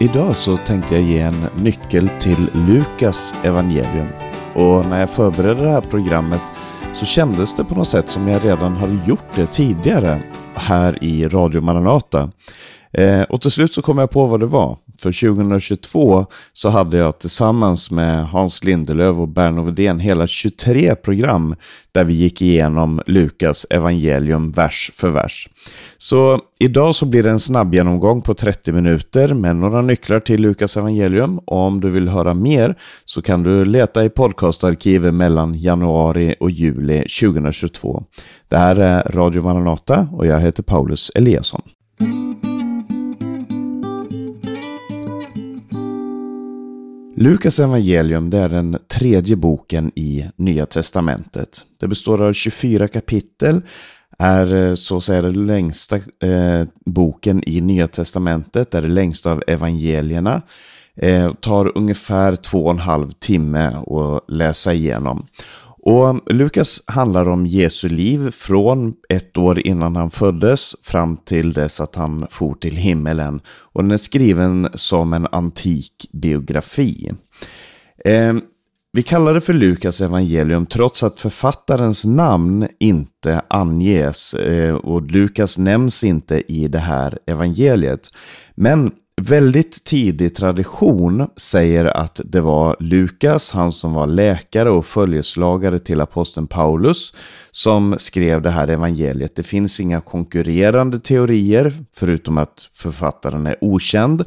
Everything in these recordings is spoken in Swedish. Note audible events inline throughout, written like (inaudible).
Idag så tänkte jag ge en nyckel till Lukas evangelium. Och när jag förberedde det här programmet så kändes det på något sätt som jag redan hade gjort det tidigare här i Radio Maranata. Eh, och till slut så kom jag på vad det var. För 2022 så hade jag tillsammans med Hans Lindelöf och Berno Wedén hela 23 program där vi gick igenom Lukas evangelium vers för vers. Så idag så blir det en snabb genomgång på 30 minuter med några nycklar till Lukas evangelium. Och om du vill höra mer så kan du leta i podcastarkivet mellan januari och juli 2022. Det här är Radio Maranata och jag heter Paulus Eliasson. Lukas evangelium det är den tredje boken i Nya Testamentet. Det består av 24 kapitel, är eh, så att säga den längsta eh, boken i Nya Testamentet, är det längsta av evangelierna. Eh, tar ungefär två och en halv timme att läsa igenom. Och Lukas handlar om Jesu liv från ett år innan han föddes fram till dess att han for till himmelen. Och den är skriven som en antik biografi. Eh, vi kallar det för Lukas evangelium trots att författarens namn inte anges eh, och Lukas nämns inte i det här evangeliet. Men väldigt tidig tradition säger att det var Lukas, han som var läkare och följeslagare till aposteln Paulus, som skrev det här evangeliet. Det finns inga konkurrerande teorier, förutom att författaren är okänd.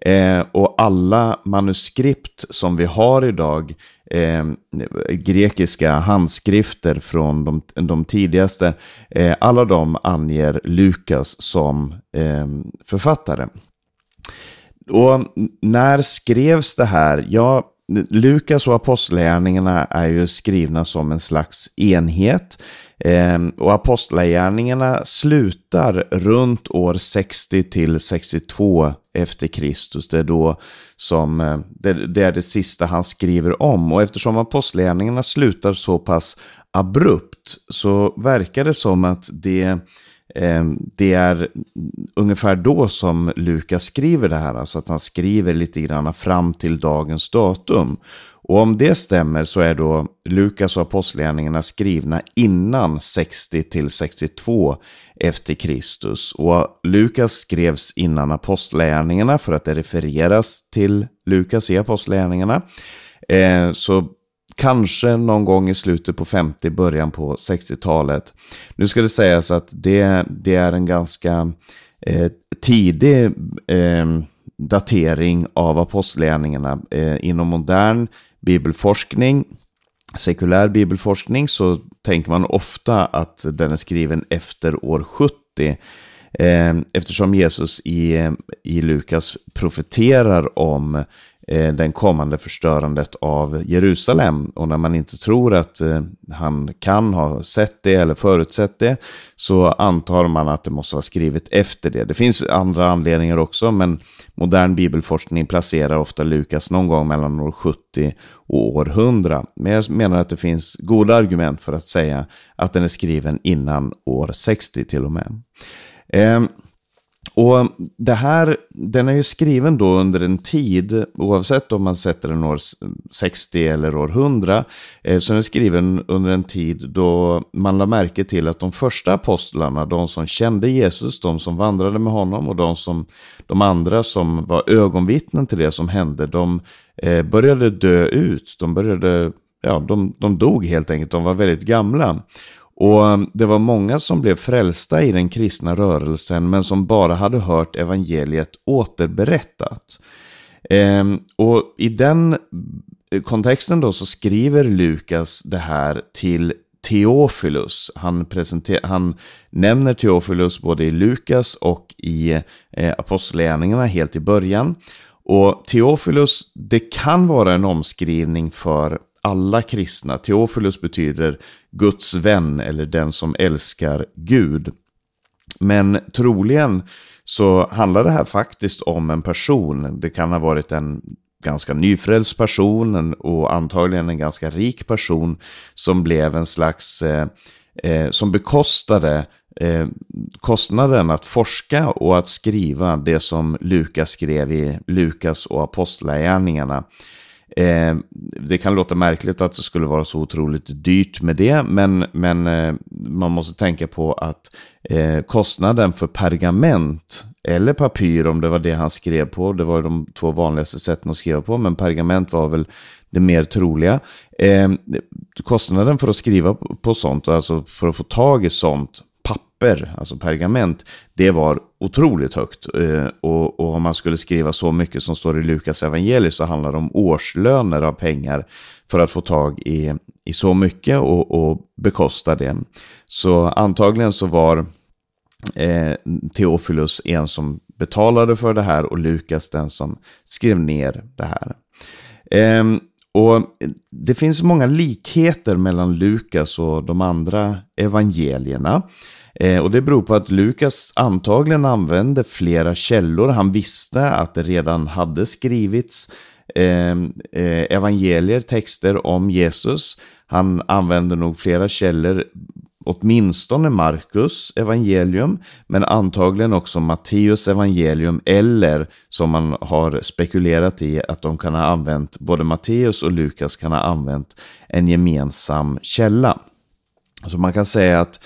Eh, och alla manuskript som vi har idag, eh, grekiska handskrifter från de, de tidigaste, eh, alla de anger Lukas som eh, författare. Och när skrevs det här? Ja, Lukas och apostlagärningarna är ju skrivna som en slags enhet. Ehm, och apostlagärningarna slutar runt år 60 till 62 efter Kristus. Det är då som eh, det, är det sista han skriver om. Och eftersom apostlagärningarna slutar så pass abrupt så verkar det som att det Ehm, det är ungefär då som Lukas skriver det här, alltså att han skriver lite grann fram till dagens datum. Och om det stämmer så är då Lukas och apostlagärningarna skrivna innan 60 till 62 efter Kristus. Och Lukas skrevs innan apostlagärningarna för att det refereras till Lukas i apostlagärningarna. Ehm, så Kanske någon gång i slutet på 50, början på 60-talet. Nu ska det sägas att det, det är en ganska eh, tidig eh, datering av apostlagärningarna. Eh, inom modern bibelforskning, sekulär bibelforskning, så tänker man ofta att den är skriven efter år 70. Eh, eftersom Jesus i, i Lukas profeterar om Eh, den kommande förstörandet av Jerusalem. Och när man inte tror att eh, han kan ha sett det eller förutsett det så antar man att det måste ha skrivit efter det. Det finns andra anledningar också, men modern bibelforskning placerar ofta Lukas någon gång mellan år 70 och år 100. Men jag menar att det finns goda argument för att säga att den är skriven innan år 60 till och med. Eh, och det här, den är ju skriven då under en tid, oavsett om man sätter den år 60 eller år 100, eh, så den är skriven under en tid då man lade märke till att de första apostlarna, de som kände Jesus, de som vandrade med honom och de, som, de andra som var ögonvittnen till det som hände, de eh, började dö ut. De började, ja, de, de dog helt enkelt, de var väldigt gamla. Och um, det var många som blev frälsta i den kristna rörelsen men som bara hade hört evangeliet återberättat. Ehm, och i den eh, kontexten då så skriver Lukas det här till Teofilus. Han, han nämner Teofilus både i Lukas och i eh, Apostlagärningarna helt i början. Och Teofilus, det kan vara en omskrivning för alla kristna. Teofilus betyder Guds vän eller den som älskar Gud. Men troligen så handlar det här faktiskt om en person. Det kan ha varit en ganska nyfrälst person och antagligen en ganska rik person som blev en slags, eh, eh, som bekostade eh, kostnaden att forska och att skriva det som Lukas skrev i Lukas och Apostlagärningarna. Eh, det kan låta märkligt att det skulle vara så otroligt dyrt med det, men, men eh, man måste tänka på att eh, kostnaden för pergament eller papyr, om det var det han skrev på, det var de två vanligaste sätten att skriva på, men pergament var väl det mer troliga. Eh, kostnaden för att skriva på sånt, alltså för att få tag i sånt papper, alltså pergament, det var otroligt högt. Eh, och, och, om man skulle skriva så mycket som står i Lukas evangeliet så handlar det om årslöner av pengar för att få tag i, i så mycket och, och bekosta det. Så antagligen så var eh, Teofilus en som betalade för det här och Lukas den som skrev ner det här. Eh, och eh, det finns många likheter mellan Lukas och de andra evangelierna. Eh, och det beror på att Lukas antagligen använde flera källor. Han visste att det redan hade skrivits eh, evangelier, texter om Jesus. Han använde nog flera källor, åtminstone Markus evangelium, men antagligen också Matteus evangelium, eller som man har spekulerat i att de kan ha använt, både Matteus och Lukas kan ha använt en gemensam källa. Så man kan säga att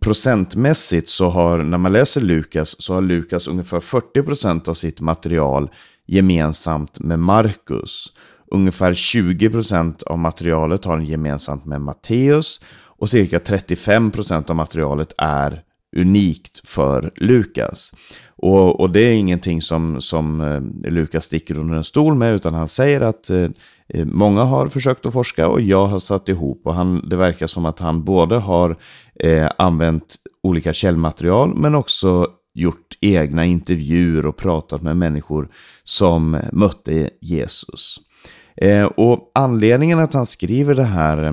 procentmässigt så har, när man läser Lukas, så har Lukas ungefär 40% av sitt material gemensamt med Markus. Ungefär 20% av materialet har han gemensamt med Matteus och cirka 35% av materialet är unikt för Lukas. Och, och det är ingenting som, som eh, Lukas sticker under en stol med, utan han säger att eh, eh, många har försökt att forska och jag har satt ihop och han, det verkar som att han både har eh, använt olika källmaterial men också gjort egna intervjuer och pratat med människor som mötte Jesus. Eh, och anledningen att han skriver det här eh,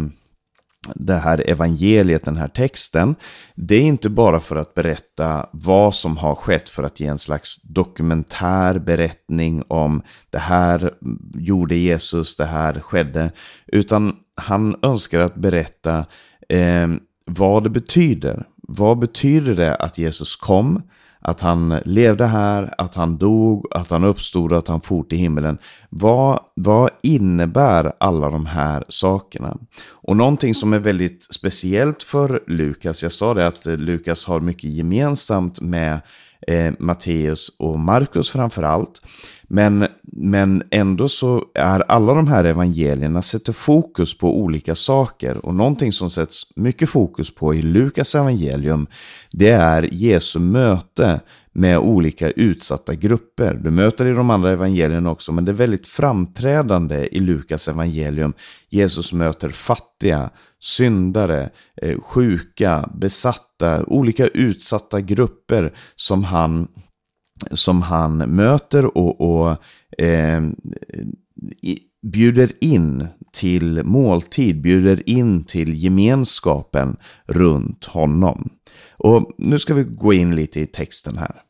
det här evangeliet, den här texten, det är inte bara för att berätta vad som har skett för att ge en slags dokumentär berättning om det här gjorde Jesus, det här skedde, utan han önskar att berätta eh, vad det betyder. Vad betyder det att Jesus kom? Att han levde här, att han dog, att han uppstod och att han for till himmelen. Vad, vad innebär alla de här sakerna? Och någonting som är väldigt speciellt för Lukas, jag sa det att Lukas har mycket gemensamt med eh, Matteus och Markus framför allt. Men, men ändå så är alla de här evangelierna sätter fokus på olika saker. Och någonting som sätts mycket fokus på i Lukas evangelium, det är Jesu möte med olika utsatta grupper. Du möter i de andra evangelierna också, men det är väldigt framträdande i Lukas evangelium. Jesus möter fattiga, syndare, eh, sjuka, besatta, olika utsatta grupper som han som han möter och, och eh, bjuder in till måltid, bjuder in till gemenskapen runt honom. Och nu ska vi gå in lite i texten här.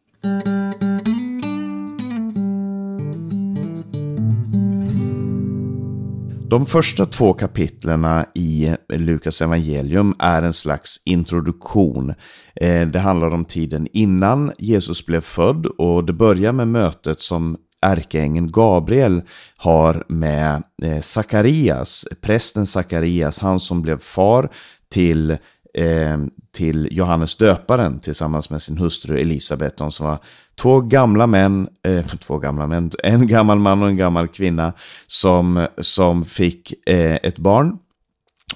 De första två kapitlerna i Lukas evangelium är en slags introduktion. Eh, det handlar om tiden innan Jesus blev född och det börjar med mötet som ärkeängeln Gabriel har med eh, Sakarias, prästen Sakarias, han som blev far till Ehm, till Johannes döparen tillsammans med sin hustru Elisabet. De som var två gamla män, eh, (laughs) två gamla män, en gammal man och en gammal kvinna som, som fick eh, ett barn.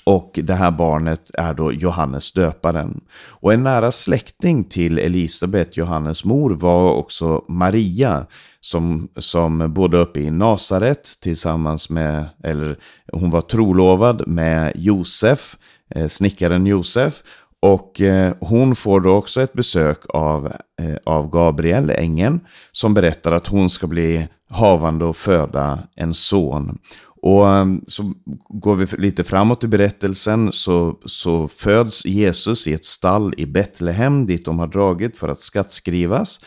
Och det här barnet är då Johannes döparen. Och en nära släkting till Elisabet, Johannes mor, var också Maria. Som, som bodde uppe i Nasaret tillsammans med, eller hon var trolovad med Josef, Eh, snickaren Josef. Och eh, hon får då också ett besök av, eh, av Gabriel, ängeln, som berättar att hon ska bli havande och föda en son. Och så går vi lite framåt i berättelsen så, så föds Jesus i ett stall i Betlehem dit de har dragit för att skattskrivas.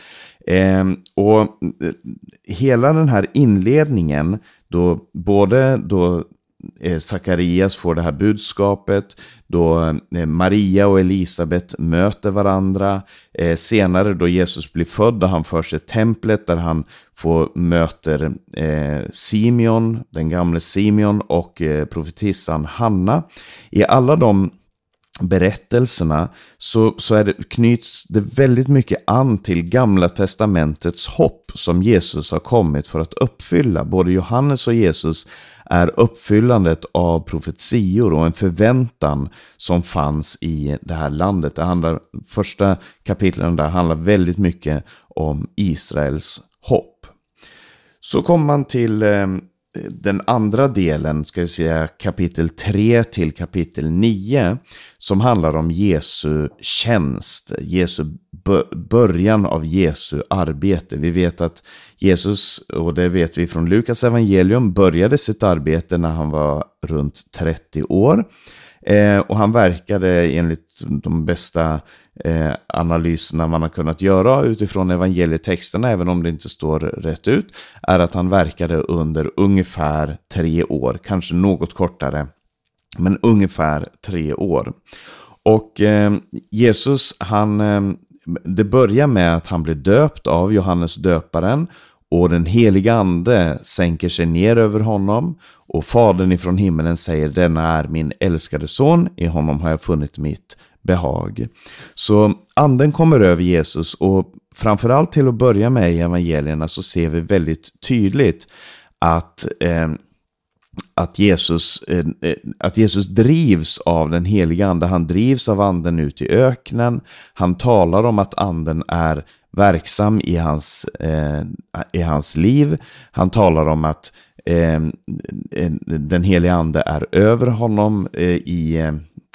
Eh, och hela den här inledningen då både då Eh, Sakarias får det här budskapet, då eh, Maria och Elisabet möter varandra. Eh, senare då Jesus blir född och han förs till templet där han får möter Simeon, den gamle Simeon och profetissan Hanna. I alla de berättelserna så, så är det, knyts det väldigt mycket an till gamla testamentets hopp som Jesus har kommit för att uppfylla. Både Johannes och Jesus är uppfyllandet av profetior och en förväntan som fanns i det här landet. Det handlar, första kapitlen där handlar väldigt mycket om Israels hopp. Så kommer man till eh, den andra delen, ska vi säga kapitel 3 till kapitel 9, som handlar om Jesu tjänst, Jesu början av Jesu arbete. Vi vet att Jesus, och det vet vi från Lukas evangelium, började sitt arbete när han var runt 30 år. Eh, och han verkade enligt de bästa eh, analyserna man har kunnat göra utifrån evangelietexterna, även om det inte står rätt ut, är att han verkade under ungefär tre år, kanske något kortare, men ungefär tre år. Och eh, Jesus, han, eh, det börjar med att han blir döpt av Johannes döparen och den heliga ande sänker sig ner över honom och fadern ifrån himmelen säger denna är min älskade son, i honom har jag funnit mitt behag. Så anden kommer över Jesus och framförallt till att börja med i evangelierna så ser vi väldigt tydligt att eh, att Jesus, eh, eh, att Jesus drivs av den heliga ande. Han drivs av anden ut i öknen. Han talar om att anden är verksam i hans, eh, i hans liv. Han talar om att eh, den heliga ande är över honom eh, i eh,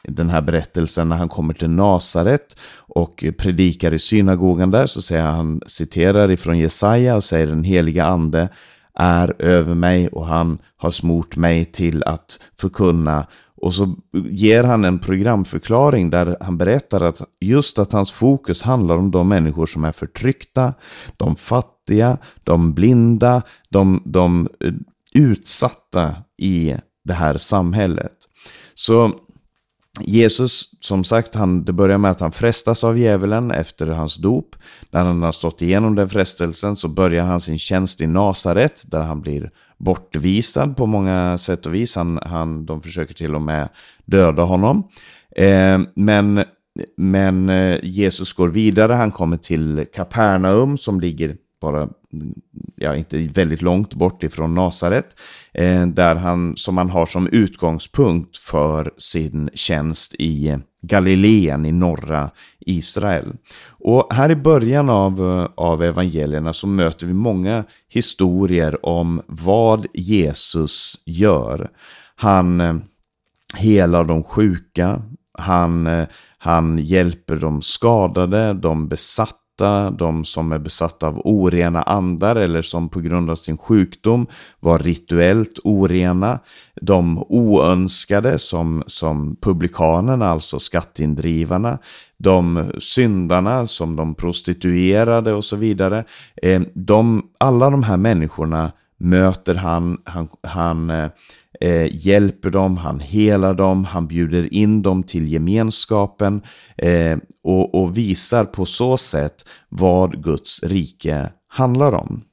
den här berättelsen när han kommer till Nasaret och predikar i synagogan där så säger han, citerar ifrån Jesaja och säger den heliga ande är över mig och han har smort mig till att förkunna. Och så ger han en programförklaring där han berättar att just att hans fokus handlar om de människor som är förtryckta, de fattiga, de blinda, de, de eh, utsatta i det här samhället. Så Jesus, som sagt, han, det börjar med att han frestas av djävulen efter hans dop. När han har stått igenom den frestelsen så börjar han sin tjänst i Nasaret där han blir bortvisad på många sätt och vis. Han, han, de försöker till och med döda honom. Eh, men, men eh, Jesus går vidare, han kommer till Kapernaum som ligger bara, ja inte väldigt långt bort ifrån Nasaret. Eh, där han, som han har som utgångspunkt för sin tjänst i Galileen i norra Israel. Och här i början av, eh, av evangelierna så möter vi många historier om vad Jesus gör. Han eh, helar de sjuka, han, eh, han hjälper de skadade, de besatta besatta, de som är besatta av orena andar eller som på grund av sin sjukdom var rituellt orena, de oönskade som, som publikanerna, alltså skatteindrivarna, de syndarna som de prostituerade och så vidare. Eh, de, alla de här människorna möter han, han, han eh, eh, hjälper dem, han helar dem, han bjuder in dem till gemenskapen eh, och, och visar på så sätt vad Guds rike handlar om.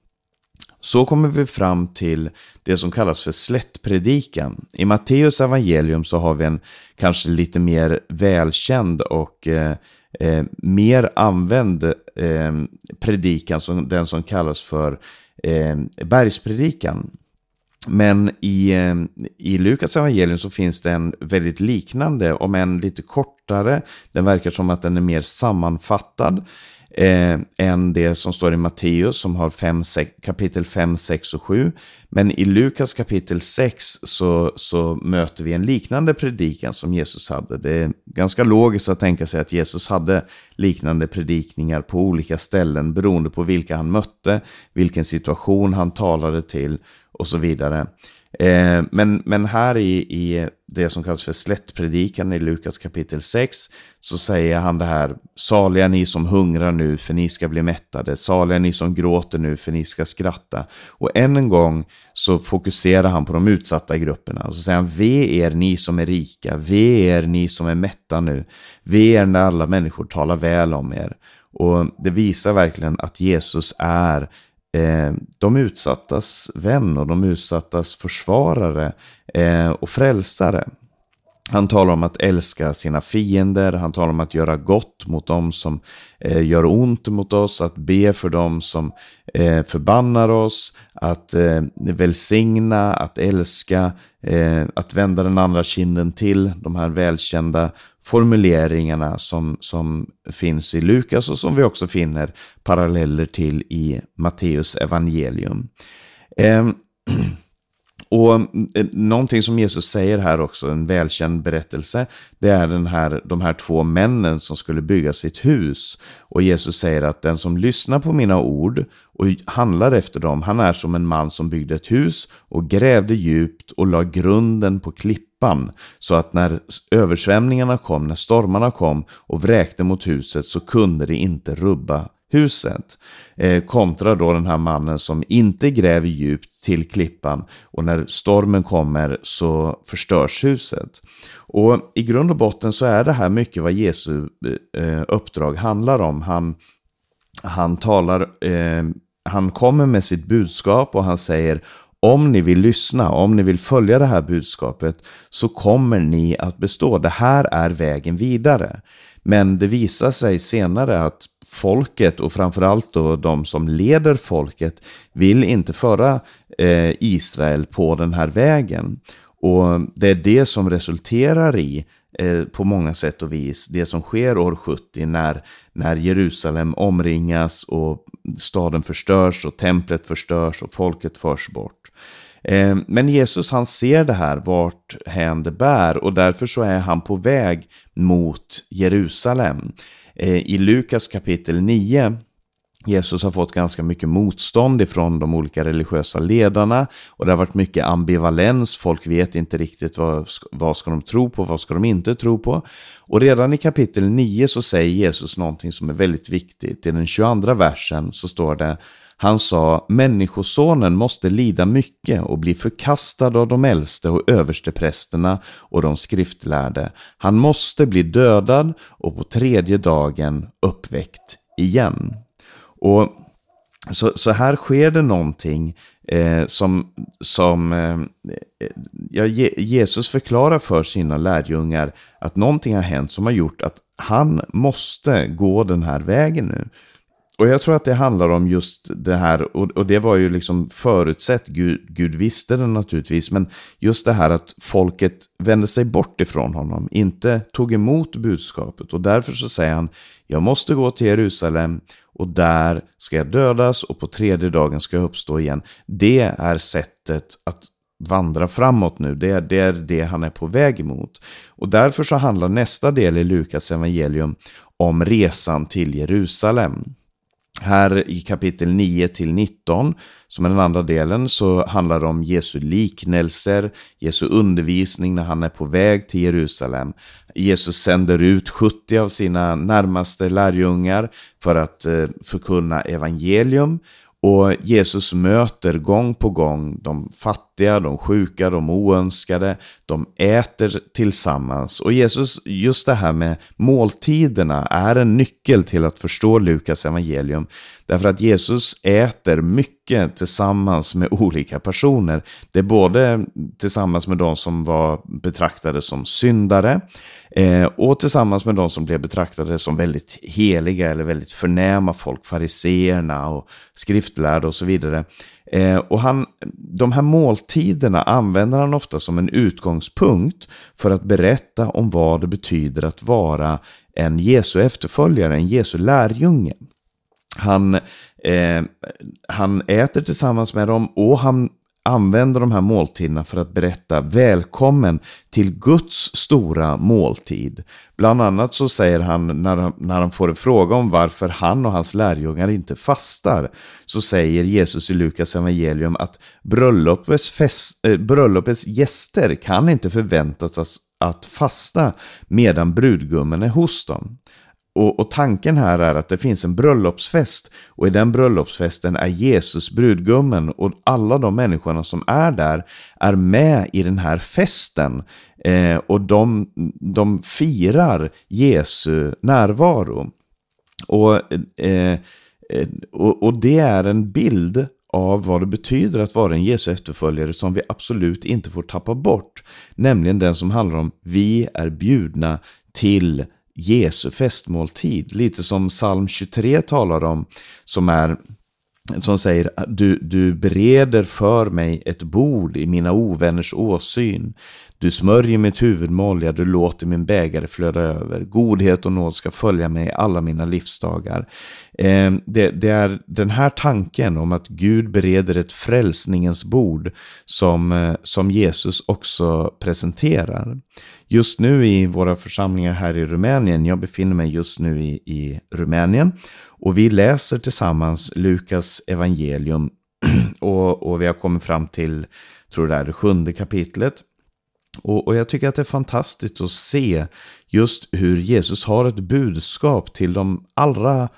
Så kommer vi fram till det som kallas för slättpredikan. I Matteus evangelium så har vi en kanske lite mer välkänd och eh, eh, mer använd eh, predikan, som, den som kallas för eh, bergspredikan. Men i, ehm, i Lukas evangelium så finns det en väldigt liknande, om än lite kortare. Den verkar som att den är mer sammanfattad eh, än det som står i Matteus som har fem, sex, kapitel 5, 6 och 7. Men i Lukas kapitel 6 så, så möter vi en liknande predikan som Jesus hade. Det är ganska logiskt att tänka sig att Jesus hade liknande predikningar på olika ställen beroende på vilka han mötte, vilken situation han talade till och så vidare. Eh, men, men här i, i det som kallas för slättpredikan i Lukas kapitel 6 så säger han det här, saliga ni som hungrar nu för ni ska bli mättade, saliga ni som gråter nu för ni ska skratta. Och än en gång så fokuserar han på de utsatta grupperna och så säger han, ve er ni som är rika, ve er ni som är mätta nu, ve er när alla människor talar väl om er. Och det visar verkligen att Jesus är eh, de utsattas vän och de utsattas försvarare eh, och frälsare. Han talar om att älska sina fiender, han talar om att göra gott mot dem som eh, gör ont mot oss, att be för dem som eh, förbannar oss, att eh, välsigna, att älska, eh, att vända den andra kinden till, de här välkända formuleringarna som, som finns i Lukas och som vi också finner paralleller till i Matteus evangelium. Ehm, (clears throat) eh, och någonting som Jesus säger här också, en välkänd berättelse, det är den här, de här två männen som skulle bygga sitt hus. Och Jesus säger att den som lyssnar på mina ord och handlar efter dem, han är som en man som byggde ett hus och grävde djupt och la grunden på klippan. Så att när översvämningarna kom, när stormarna kom och vräkte mot huset så kunde det inte rubba huset. Eh, kontra då den här mannen som inte gräver djupt till klippan och när stormen kommer så förstörs huset. Och i grund och botten så är det här mycket vad Jesu eh, eh uppdrag handlar om. Han, han talar, eh, han kommer med sitt budskap och han säger om ni vill lyssna, om ni vill följa det här budskapet så kommer ni att bestå. Det här är vägen vidare. Men det visar sig senare att folket och framförallt då de som leder folket vill inte föra eh, Israel på den här vägen. Och det är det som resulterar i eh, på många sätt och vis det som sker år 70 när, när Jerusalem omringas och staden förstörs och templet förstörs och folket förs bort. Eh, men Jesus han ser det här vart hän det bär och därför så är han på väg mot Jerusalem. Eh, I Lukas kapitel 9 Jesus har fått ganska mycket motstånd ifrån de olika religiösa ledarna och det har varit mycket ambivalens. Folk vet inte riktigt vad, vad ska de tro på, vad ska de inte tro på. Och redan i kapitel 9 så säger Jesus någonting som är väldigt viktigt. I den 22 versen så står det han sa, Människosonen måste lida mycket och bli förkastad av de äldste och översteprästerna och de skriftlärde. Han måste bli dödad och på tredje dagen uppväckt igen. Och så, så här sker det någonting eh, som, som eh, ja, Jesus förklarar för sina lärjungar att någonting har hänt som har gjort att han måste gå den här vägen nu. Och jag tror att det handlar om just det här, och, och det var ju liksom förutsett, Gud, Gud visste det naturligtvis, men just det här att folket vände sig bort ifrån honom, inte tog emot budskapet. Och därför så säger han, jag måste gå till Jerusalem och där ska jag dödas och på tredje dagen ska jag uppstå igen. Det är sättet att vandra framåt nu. Det är, det är det han är på väg emot. Och därför så handlar nästa del i Lukas evangelium om resan till Jerusalem. Här i kapitel 9 till 19, som är den andra delen, så handlar det om Jesu liknelser, Jesu undervisning när han är på väg till Jerusalem. Jesus sänder ut 70 av sina närmaste lärjungar för att eh, förkunna evangelium. Och Jesus möter gång på gång de fattiga, de sjuka, de oönskade. De äter tillsammans. Och Jesus, just det här med måltiderna är en nyckel till att förstå Lukas evangelium. Därför att Jesus äter mycket tillsammans med olika personer. Det är både tillsammans med de som var betraktade som syndare eh, och tillsammans med de som blev betraktade som väldigt heliga eller väldigt förnäma folk, fariseerna och skriftlärda och så vidare. Eh, och han, de här måltiderna använder han ofta som en utgångspunkt för att berätta om vad det betyder att vara en Jesu efterföljare, en Jesu lärjunge. Han, eh, han äter tillsammans med dem och han använder de här måltiderna för att berätta välkommen till Guds stora måltid. Bland annat så säger han när, han, när han får en fråga om varför han och hans lärjungar inte fastar, så säger Jesus i Lukas evangelium att bröllopets, fest, äh, bröllopets gäster kan inte förväntas att fasta medan brudgummen är hos dem. Och, och, tanken här är att det finns en bröllopsfest och i den bröllopsfesten är Jesus brudgummen och alla de människorna som är där är med i den här festen eh, och de, de firar Jesu närvaro. Och, eh, eh och, och det är en bild av vad det betyder att vara en Jesu efterföljare som vi absolut inte får tappa bort. Nämligen den som handlar om vi är bjudna till Jesu festmåltid. Lite som psalm 23 talar om, som är som säger du, du bereder för mig ett bord i mina ovänners åsyn. Du smörjer mitt huvud med olja, du låter min bägare flöda över. Godhet och nåd ska följa mig alla mina livsdagar. Eh, det, det, är den här tanken om att Gud bereder ett frälsningens bord som, eh, som Jesus också presenterar. Just nu i våra församlingar här i Rumänien, jag befinner mig just nu i, i Rumänien, och vi läser tillsammans Lukas evangelium (clears throat) och, och vi har kommit fram till, tror det är det sjunde kapitlet. Och, och, jag tycker att det är fantastiskt att se just hur Jesus har ett budskap till de allra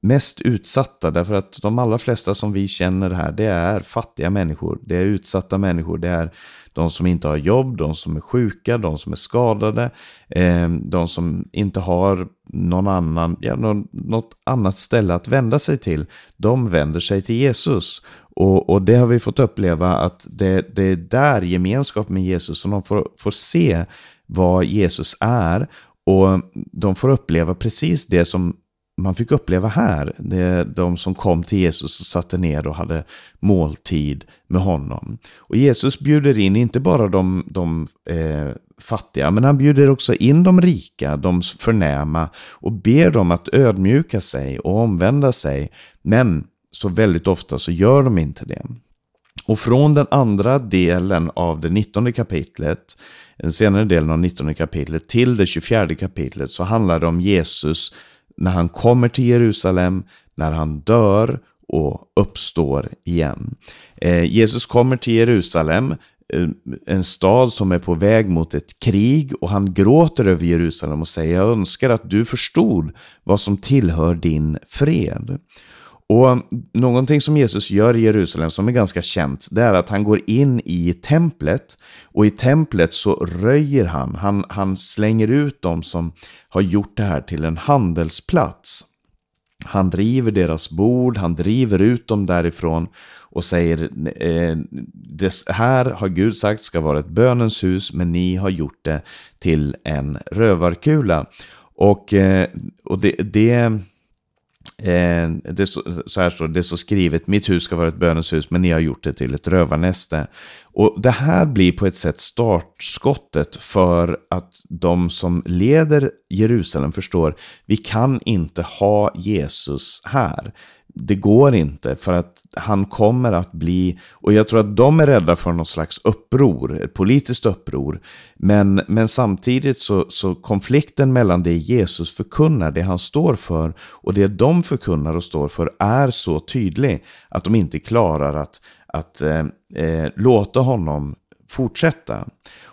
mest utsatta. Därför att de allra flesta som vi känner här, det är fattiga människor. Det är utsatta människor. Det är de som inte har jobb, de som är sjuka, de som är skadade, eh, de som inte har någon annan, ja, något annat ställe att vända sig till. De vänder sig till Jesus. Och, och det har vi fått uppleva att det, det är där gemenskap med Jesus som de får, får se vad Jesus är. Och de får uppleva precis det som man fick uppleva här. Det är de som kom till Jesus och satte ner och hade måltid med honom. Och Jesus bjuder in inte bara de, de eh, fattiga, men han bjuder också in de rika, de förnäma och ber dem att ödmjuka sig och omvända sig. Men så väldigt ofta så gör de inte det. Och från den andra delen av det 19 kapitlet, den senare delen av 19 kapitlet till det 24 kapitlet så handlar det om Jesus när han kommer till Jerusalem, när han dör och uppstår igen. Eh, Jesus kommer till Jerusalem, eh, en stad som är på väg mot ett krig och han gråter över Jerusalem och säger jag önskar att du förstod vad som tillhör din fred. Och någonting som Jesus gör i Jerusalem som är ganska känt, det är att han går in i templet och i templet så röjer han, han, han slänger ut dem som har gjort det här till en handelsplats. Han river deras bord, han driver ut dem därifrån och säger eh, det här har Gud sagt ska vara ett bönens hus men ni har gjort det till en rövarkula. Och, eh, och det, det Eh, det så, så här står det, så skrivet, mitt hus ska vara ett bönens hus, men ni har gjort det till ett rövarnäste. Och det här blir på ett sätt startskottet för att de som leder Jerusalem förstår, vi kan inte ha Jesus här det går inte för att han kommer att bli, och jag tror att de är rädda för något slags uppror, ett politiskt uppror. Men, men samtidigt så, så konflikten mellan det Jesus förkunnar, det han står för, och det de förkunnar och står för är så tydlig att de inte klarar att, att eh, eh, låta honom fortsätta.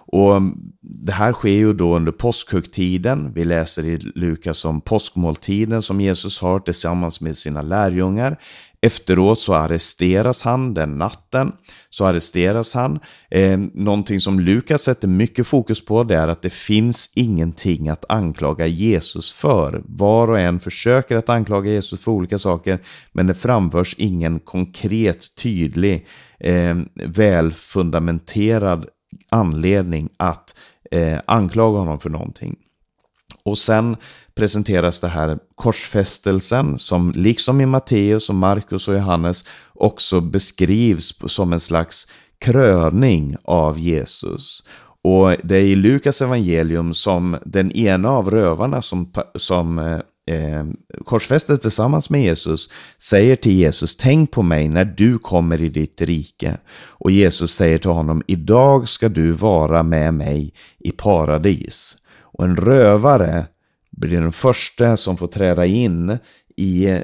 Och det här sker ju då under påskhögtiden. Vi läser i Lukas om påskmåltiden som Jesus har tillsammans med sina lärjungar. Efteråt så arresteras han den natten. Så arresteras han. Eh, någonting som Lukas sätter mycket fokus på det är att det finns ingenting att anklaga Jesus för. Var och en försöker att anklaga Jesus för olika saker men det framförs ingen konkret, tydlig, eh, välfundamenterad anledning att eh, anklaga honom för någonting. Och sen presenteras det här korsfästelsen som liksom i Matteus och Markus och Johannes också beskrivs som en slags kröning av Jesus. Och det är i Lukas evangelium som den ena av rövarna som, som eh, eh, eh, korsfästes tillsammans med Jesus säger till Jesus, tänk på mig när du kommer i ditt rike. Och Jesus säger till honom, idag ska du vara med mig i paradis. Och en rövare blir den första som får träda in i,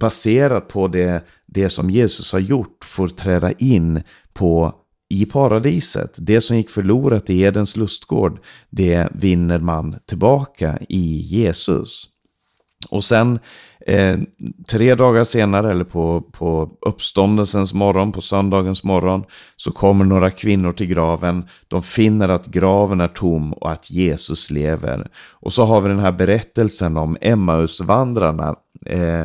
baserat på det, det som Jesus har gjort, får träda in på i paradiset. Det som gick förlorat i Edens lustgård, det vinner man tillbaka i Jesus. Och sen eh, tre dagar senare, eller på, på uppståndelsens morgon, på söndagens morgon, så kommer några kvinnor till graven. De finner att graven är tom och att Jesus lever. Och så har vi den här berättelsen om Emmausvandrarna. Eh,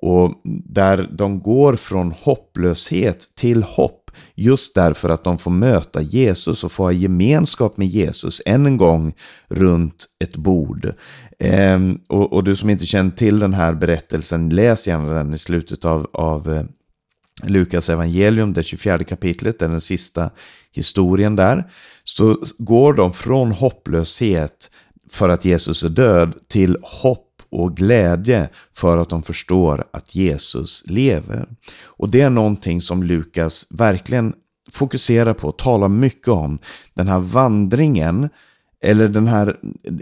och där de går från hopplöshet till hopp just därför att de får möta Jesus och få ha gemenskap med Jesus än en gång runt ett bord. Eh, och, och, du som inte känner till den här berättelsen, läs gärna den i slutet av, av eh, Lukas evangelium, det 24 kapitlet, den sista historien där. Så går de från hopplöshet för att Jesus är död till hopp och glädje för att de förstår att Jesus lever. Och det är någonting som Lukas verkligen fokuserar på, talar mycket om. Den här vandringen, eller den här,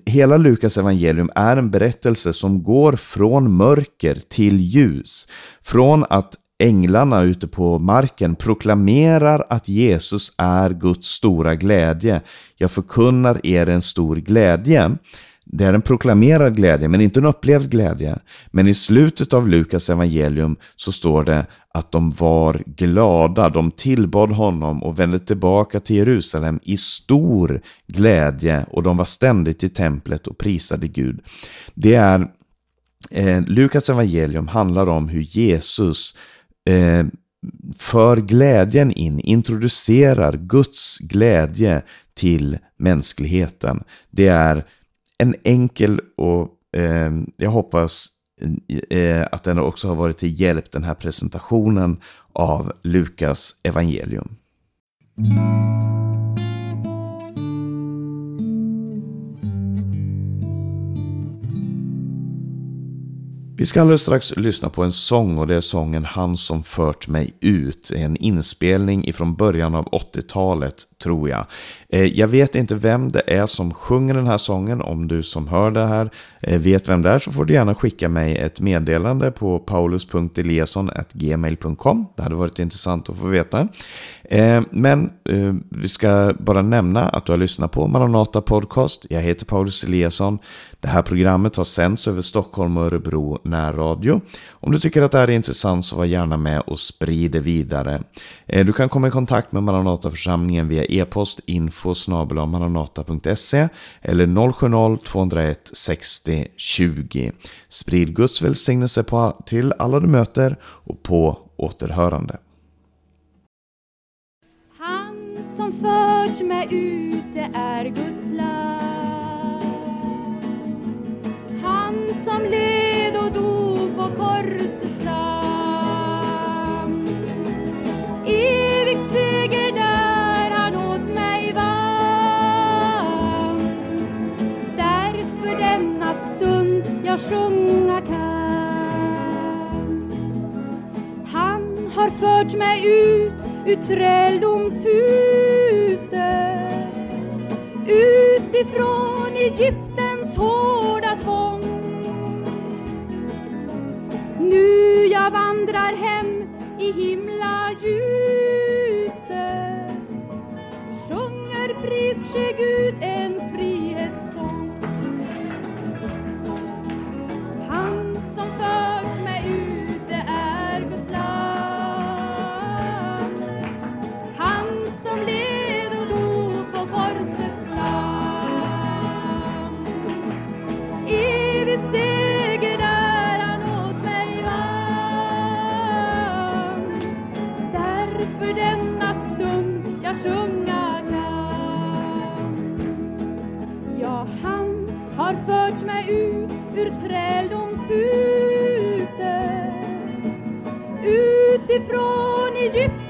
hela Lukas evangelium är en berättelse som går från mörker till ljus. Från att änglarna ute på marken proklamerar att Jesus är Guds stora glädje. Jag förkunnar er en stor glädje. Det är en proklamerad glädje, men inte en upplevd glädje. Men i slutet av Lukas evangelium så står det att de var glada. De tillbad honom och vände tillbaka till Jerusalem i stor glädje och de var ständigt i templet och prisade Gud. Det är eh, Lukas evangelium handlar om hur Jesus eh, för glädjen in, introducerar Guds glädje till mänskligheten. Det är en enkel och eh, jag hoppas Eh, att den också har varit till hjälp den här presentationen av Lukas evangelium. Vi ska alldeles strax lyssna på en sång och det är sången Han som fört mig ut. En inspelning ifrån början av 80-talet tror jag. Eh, jag vet inte vem det är som sjunger den här sången. Om du som hör det här eh, vet vem det är så får du gärna skicka mig ett meddelande på paulus.eliasson.gmail.com. Det hade varit intressant att få veta. Eh, men vi ska bara nämna att du har lyssnat på Maranata Podcast. Jag heter Paulus Eliasson. Det här programmet har sänds över Stockholm och Örebro närradio. Om du tycker att det här är intressant så var gärna med och sprid det vidare. Du kan komma i kontakt med Maranataförsamlingen via e-post info maranata.se eller 070-201 60 20. Sprid Guds välsignelse på, till alla du möter och på återhörande. Han som fört mig ute är Guds lag. Han som led och dog på korset har fört mig ut ur träldomshuset utifrån Egyptens hårda tvång. Nu jag vandrar hem i himlaljuset sjunger pris Gud utifrån Egyptens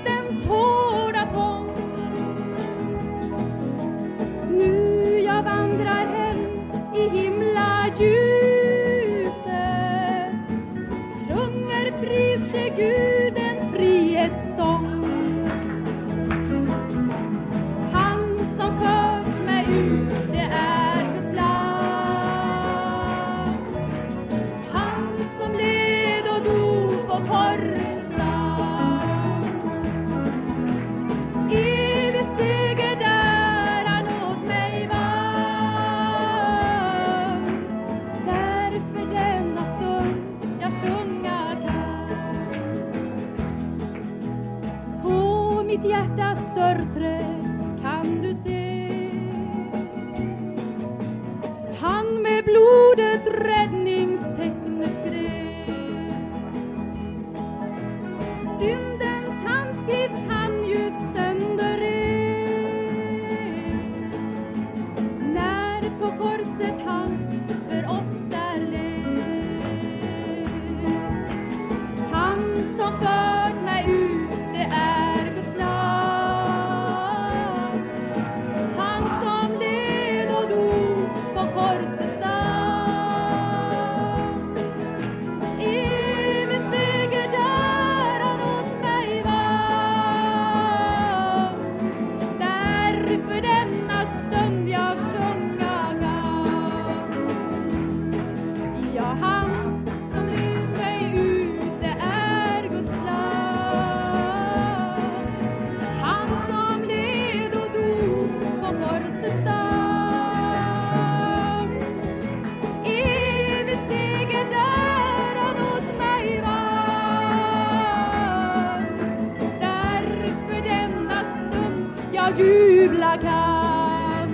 jag jubla kan.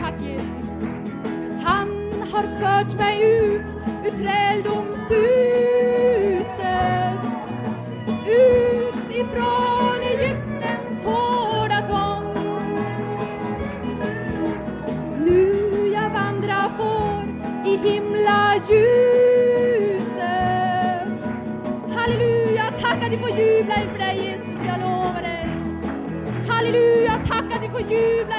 Tack Jesus, han har fört mig ut ur träldomshus for you.